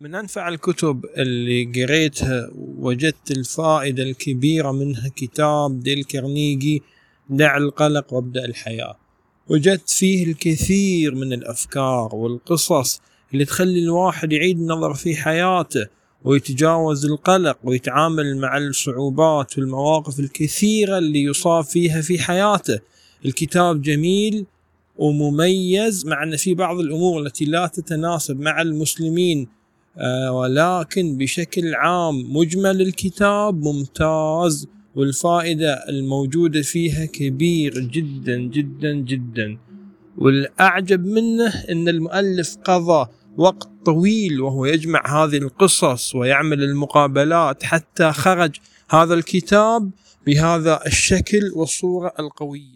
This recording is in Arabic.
من أنفع الكتب اللي قريتها وجدت الفائدة الكبيرة منها كتاب ديل كارنيجي دع القلق وابدأ الحياة. وجدت فيه الكثير من الأفكار والقصص اللي تخلي الواحد يعيد النظر في حياته ويتجاوز القلق ويتعامل مع الصعوبات والمواقف الكثيرة اللي يصاب فيها في حياته. الكتاب جميل ومميز مع أن في بعض الأمور التي لا تتناسب مع المسلمين. ولكن بشكل عام مجمل الكتاب ممتاز والفائدة الموجودة فيها كبير جدا جدا جدا. والأعجب منه أن المؤلف قضى وقت طويل وهو يجمع هذه القصص ويعمل المقابلات حتى خرج هذا الكتاب بهذا الشكل والصورة القوية.